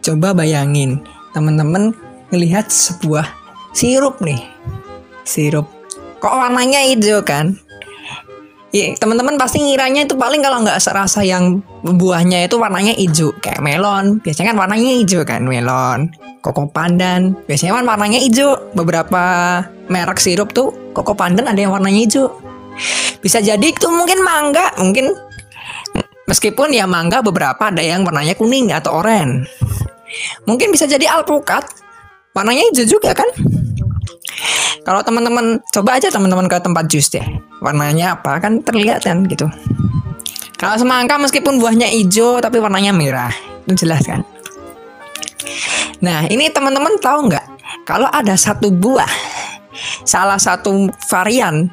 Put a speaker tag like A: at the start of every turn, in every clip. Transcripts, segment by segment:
A: Coba bayangin, teman-teman ngelihat sebuah sirup nih. Sirup. Kok warnanya hijau kan? Ya, teman-teman pasti ngiranya itu paling kalau nggak serasa yang buahnya itu warnanya hijau kayak melon. Biasanya kan warnanya hijau kan melon. Koko pandan biasanya kan warnanya hijau. Beberapa merek sirup tuh koko pandan ada yang warnanya hijau. Bisa jadi itu mungkin mangga, mungkin meskipun ya mangga beberapa ada yang warnanya kuning atau oranye. Mungkin bisa jadi alpukat, warnanya hijau juga kan? Kalau teman-teman coba aja teman-teman ke tempat jus deh. Warnanya apa kan terlihat kan gitu. Kalau semangka meskipun buahnya hijau tapi warnanya merah. Itu jelas kan? Nah, ini teman-teman tahu nggak? Kalau ada satu buah, salah satu varian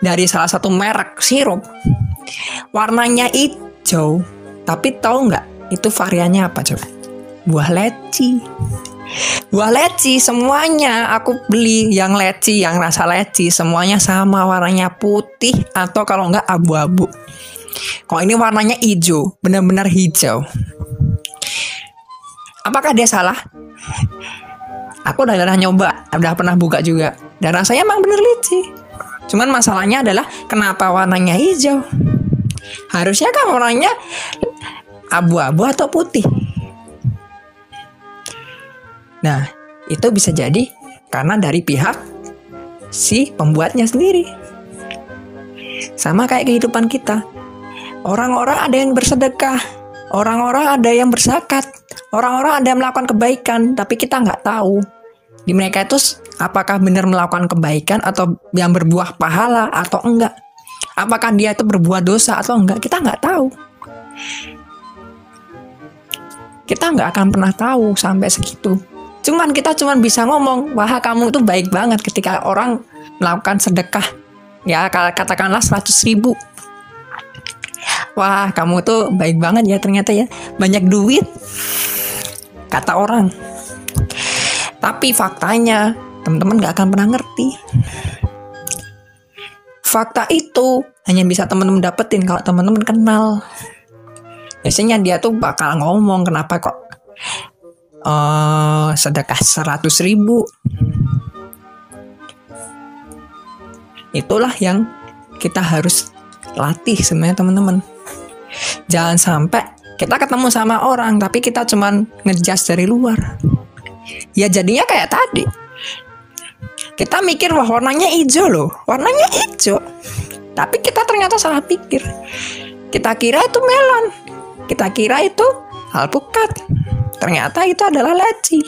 A: dari salah satu merek sirup, warnanya hijau, tapi tahu nggak itu variannya apa coba? Buah leci. Buah leci semuanya aku beli yang leci, yang rasa leci semuanya sama warnanya putih atau kalau enggak abu-abu. Kalau ini warnanya hijau, benar-benar hijau. Apakah dia salah? Aku udah pernah nyoba, udah pernah buka juga. Dan rasanya emang bener leci. Cuman masalahnya adalah kenapa warnanya hijau? Harusnya kan warnanya abu-abu atau putih. Nah, itu bisa jadi karena dari pihak si pembuatnya sendiri. Sama kayak kehidupan kita. Orang-orang ada yang bersedekah, orang-orang ada yang bersakat, orang-orang ada yang melakukan kebaikan, tapi kita nggak tahu di mereka itu apakah benar melakukan kebaikan atau yang berbuah pahala atau enggak. Apakah dia itu berbuat dosa atau enggak, kita nggak tahu. Kita nggak akan pernah tahu sampai segitu. Cuman kita cuman bisa ngomong, wah kamu tuh baik banget ketika orang melakukan sedekah. Ya katakanlah 100 ribu. Wah kamu tuh baik banget ya ternyata ya. Banyak duit. Kata orang. Tapi faktanya teman-teman gak akan pernah ngerti. Fakta itu hanya bisa teman-teman dapetin kalau teman-teman kenal. Biasanya dia tuh bakal ngomong kenapa kok uh, sedekah 100 ribu itulah yang kita harus latih sebenarnya teman-teman jangan sampai kita ketemu sama orang tapi kita cuman ngejas dari luar ya jadinya kayak tadi. Kita mikir wah warnanya hijau loh. Warnanya hijau. Tapi kita ternyata salah pikir. Kita kira itu melon. Kita kira itu alpukat. Ternyata itu adalah leci.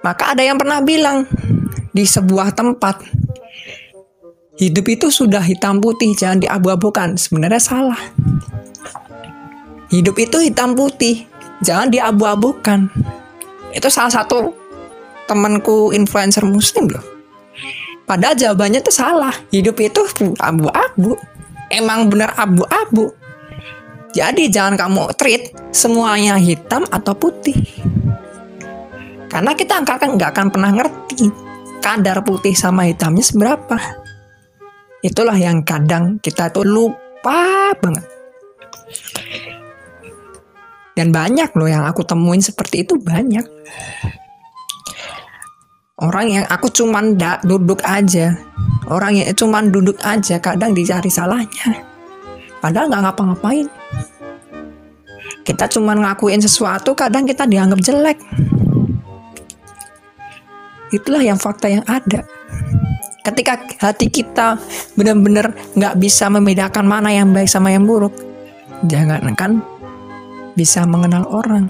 A: Maka ada yang pernah bilang di sebuah tempat hidup itu sudah hitam putih, jangan diabu-abukan. Sebenarnya salah. Hidup itu hitam putih, jangan diabu-abukan. Itu salah satu temanku influencer muslim loh. Padahal jawabannya itu salah. Hidup itu abu-abu. Emang benar abu-abu. Jadi jangan kamu treat semuanya hitam atau putih. Karena kita akan nggak akan pernah ngerti kadar putih sama hitamnya seberapa. Itulah yang kadang kita tuh lupa banget. Dan banyak loh yang aku temuin seperti itu banyak. Orang yang aku cuman duduk aja. Orang yang cuman duduk aja kadang dicari salahnya. Padahal nggak ngapa-ngapain kita cuma ngakuin sesuatu kadang kita dianggap jelek itulah yang fakta yang ada ketika hati kita benar-benar nggak bisa membedakan mana yang baik sama yang buruk jangan kan bisa mengenal orang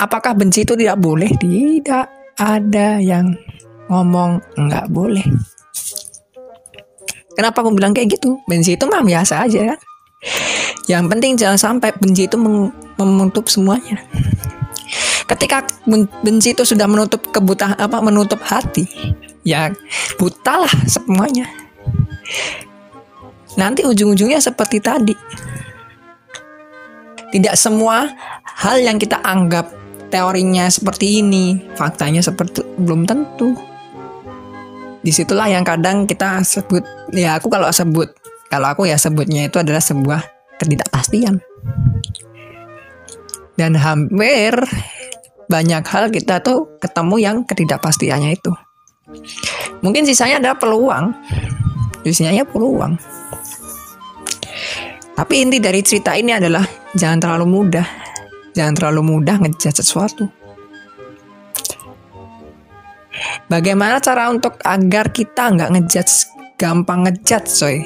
A: apakah benci itu tidak boleh tidak ada yang ngomong nggak boleh kenapa aku bilang kayak gitu benci itu mah biasa aja kan yang penting jangan sampai benci itu menutup semuanya. Ketika benci itu sudah menutup kebuta apa menutup hati, ya butalah semuanya. Nanti ujung-ujungnya seperti tadi. Tidak semua hal yang kita anggap teorinya seperti ini, faktanya seperti belum tentu. di situlah yang kadang kita sebut ya aku kalau sebut kalau aku ya sebutnya itu adalah sebuah ketidakpastian. Dan hampir banyak hal kita tuh ketemu yang ketidakpastiannya itu. Mungkin sisanya adalah peluang. Sisanya peluang tapi inti dari cerita ini adalah jangan terlalu mudah jangan terlalu mudah ngejat sesuatu Bagaimana cara untuk agar kita nggak ngejudge gampang ngejudge coy?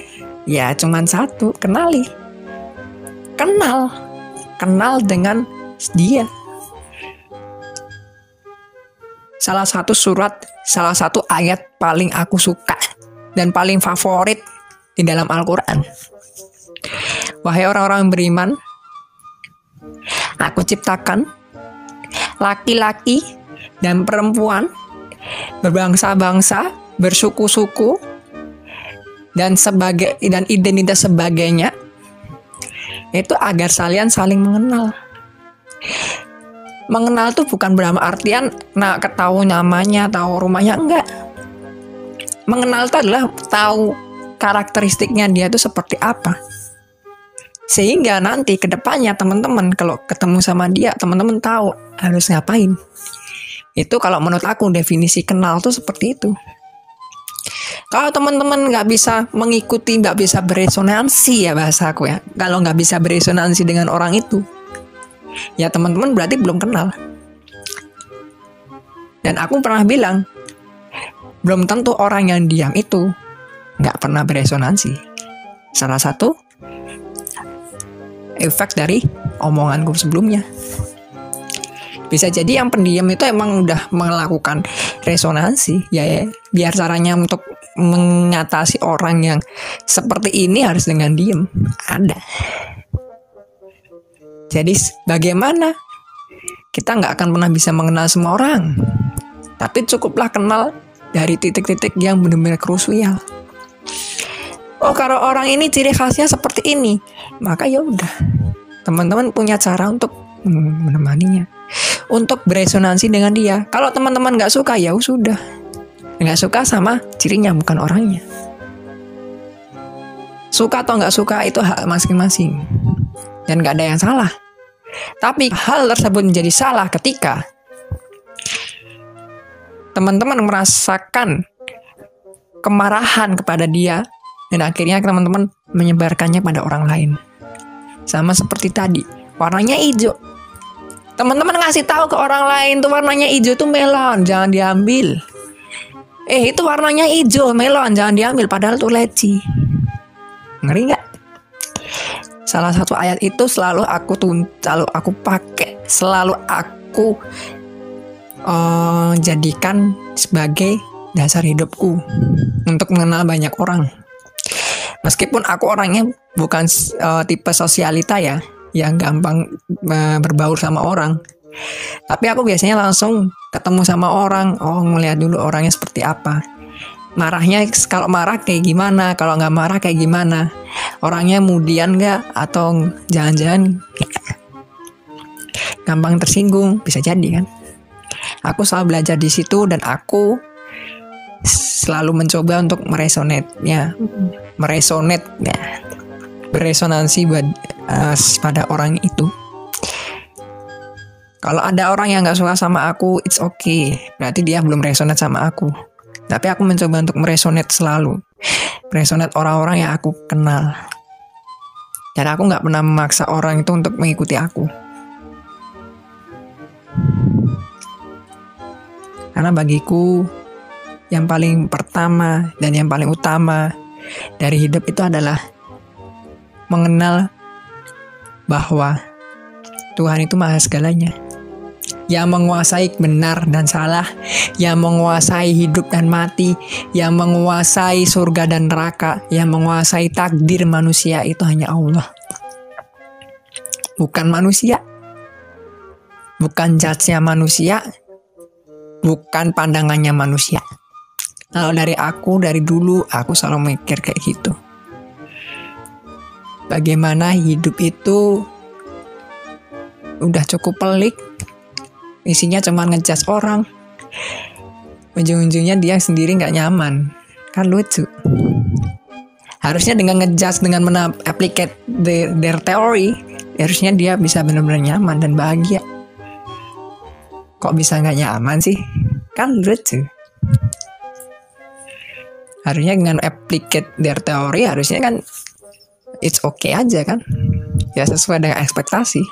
A: Ya cuman satu, kenali. Kenal. Kenal dengan dia. Salah satu surat, salah satu ayat paling aku suka dan paling favorit di dalam Al-Quran. Wahai orang-orang beriman, aku ciptakan laki-laki dan perempuan berbangsa-bangsa, bersuku-suku, dan sebagai dan identitas sebagainya itu agar kalian saling mengenal. Mengenal tuh bukan berarti artian nah ketahui namanya, tahu rumahnya enggak. Mengenal itu adalah tahu karakteristiknya dia itu seperti apa. Sehingga nanti ke depannya teman-teman kalau ketemu sama dia, teman-teman tahu harus ngapain. Itu kalau menurut aku definisi kenal tuh seperti itu. Kalau teman-teman nggak bisa mengikuti, nggak bisa beresonansi ya bahasa aku ya. Kalau nggak bisa beresonansi dengan orang itu, ya teman-teman berarti belum kenal. Dan aku pernah bilang, belum tentu orang yang diam itu nggak pernah beresonansi. Salah satu efek dari omonganku sebelumnya. Bisa jadi yang pendiam itu emang udah melakukan resonansi ya, ya biar caranya untuk mengatasi orang yang seperti ini harus dengan diem ada. Jadi bagaimana kita nggak akan pernah bisa mengenal semua orang, tapi cukuplah kenal dari titik-titik yang benar-benar krusial. Oh kalau orang ini ciri khasnya seperti ini, maka ya udah teman-teman punya cara untuk menemaninya untuk beresonansi dengan dia. Kalau teman-teman nggak suka ya sudah, nggak suka sama cirinya bukan orangnya. Suka atau nggak suka itu hak masing-masing dan nggak ada yang salah. Tapi hal tersebut menjadi salah ketika teman-teman merasakan kemarahan kepada dia dan akhirnya teman-teman menyebarkannya pada orang lain. Sama seperti tadi, warnanya hijau, Teman-teman ngasih tahu ke orang lain tuh warnanya hijau tuh melon, jangan diambil. Eh itu warnanya hijau melon, jangan diambil padahal tuh leci. Ngeri nggak? Salah satu ayat itu selalu aku tuh selalu aku pakai, selalu aku uh, jadikan sebagai dasar hidupku untuk mengenal banyak orang. Meskipun aku orangnya bukan uh, tipe sosialita ya, yang gampang uh, berbaur sama orang. Tapi aku biasanya langsung ketemu sama orang, oh ngeliat dulu orangnya seperti apa. Marahnya kalau marah kayak gimana, kalau nggak marah kayak gimana. Orangnya mudian nggak atau jangan-jangan gampang tersinggung, bisa jadi kan. Aku selalu belajar di situ dan aku selalu mencoba untuk meresonate-nya, meresonate ya, beresonansi buat uh, pada orang itu. Kalau ada orang yang nggak suka sama aku, it's okay. Berarti dia belum resonate sama aku. Tapi aku mencoba untuk meresonate selalu. Meresonate orang-orang yang aku kenal. Dan aku nggak pernah memaksa orang itu untuk mengikuti aku. Karena bagiku, yang paling pertama dan yang paling utama dari hidup itu adalah mengenal bahwa Tuhan itu maha segalanya. Yang menguasai benar dan salah, yang menguasai hidup dan mati, yang menguasai surga dan neraka, yang menguasai takdir manusia itu hanya Allah. Bukan manusia. Bukan judge manusia. Bukan pandangannya manusia. Kalau dari aku, dari dulu, aku selalu mikir kayak gitu. Bagaimana hidup itu udah cukup pelik isinya cuma ngejudge orang. Ujung-ujungnya dia sendiri nggak nyaman. Kan lucu. Harusnya dengan ngejudge dengan mena-applicate the, their theory harusnya dia bisa benar-benar nyaman dan bahagia. Kok bisa nggak nyaman sih? Kan lucu harusnya dengan applicate their theory harusnya kan it's okay aja kan? Ya sesuai dengan ekspektasi.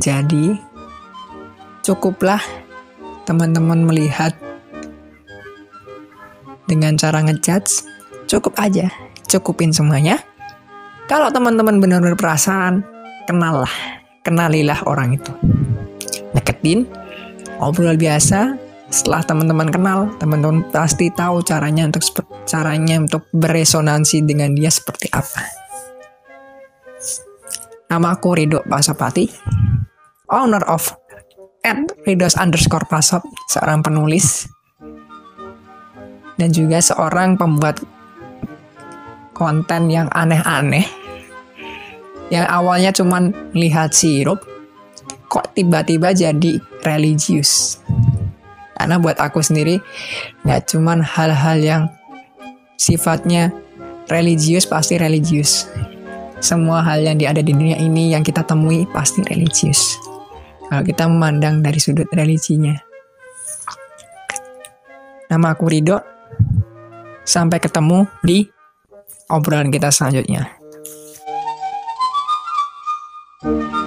A: Jadi cukuplah teman-teman melihat dengan cara ngejudge cukup aja cukupin semuanya. Kalau teman-teman benar-benar perasaan kenal lah kenalilah orang itu. Deketin ngobrol biasa setelah teman-teman kenal teman-teman pasti tahu caranya untuk caranya untuk beresonansi dengan dia seperti apa. Nama aku Rido Pasopati owner of at Ridos underscore Pasop seorang penulis dan juga seorang pembuat konten yang aneh-aneh. Yang awalnya cuman lihat sirup kok tiba-tiba jadi religius? Karena buat aku sendiri nggak cuman hal-hal yang sifatnya religius pasti religius. Semua hal yang ada di dunia ini yang kita temui pasti religius. Kalau kita memandang dari sudut religinya. Nama aku Rido Sampai ketemu di obrolan kita selanjutnya. thank you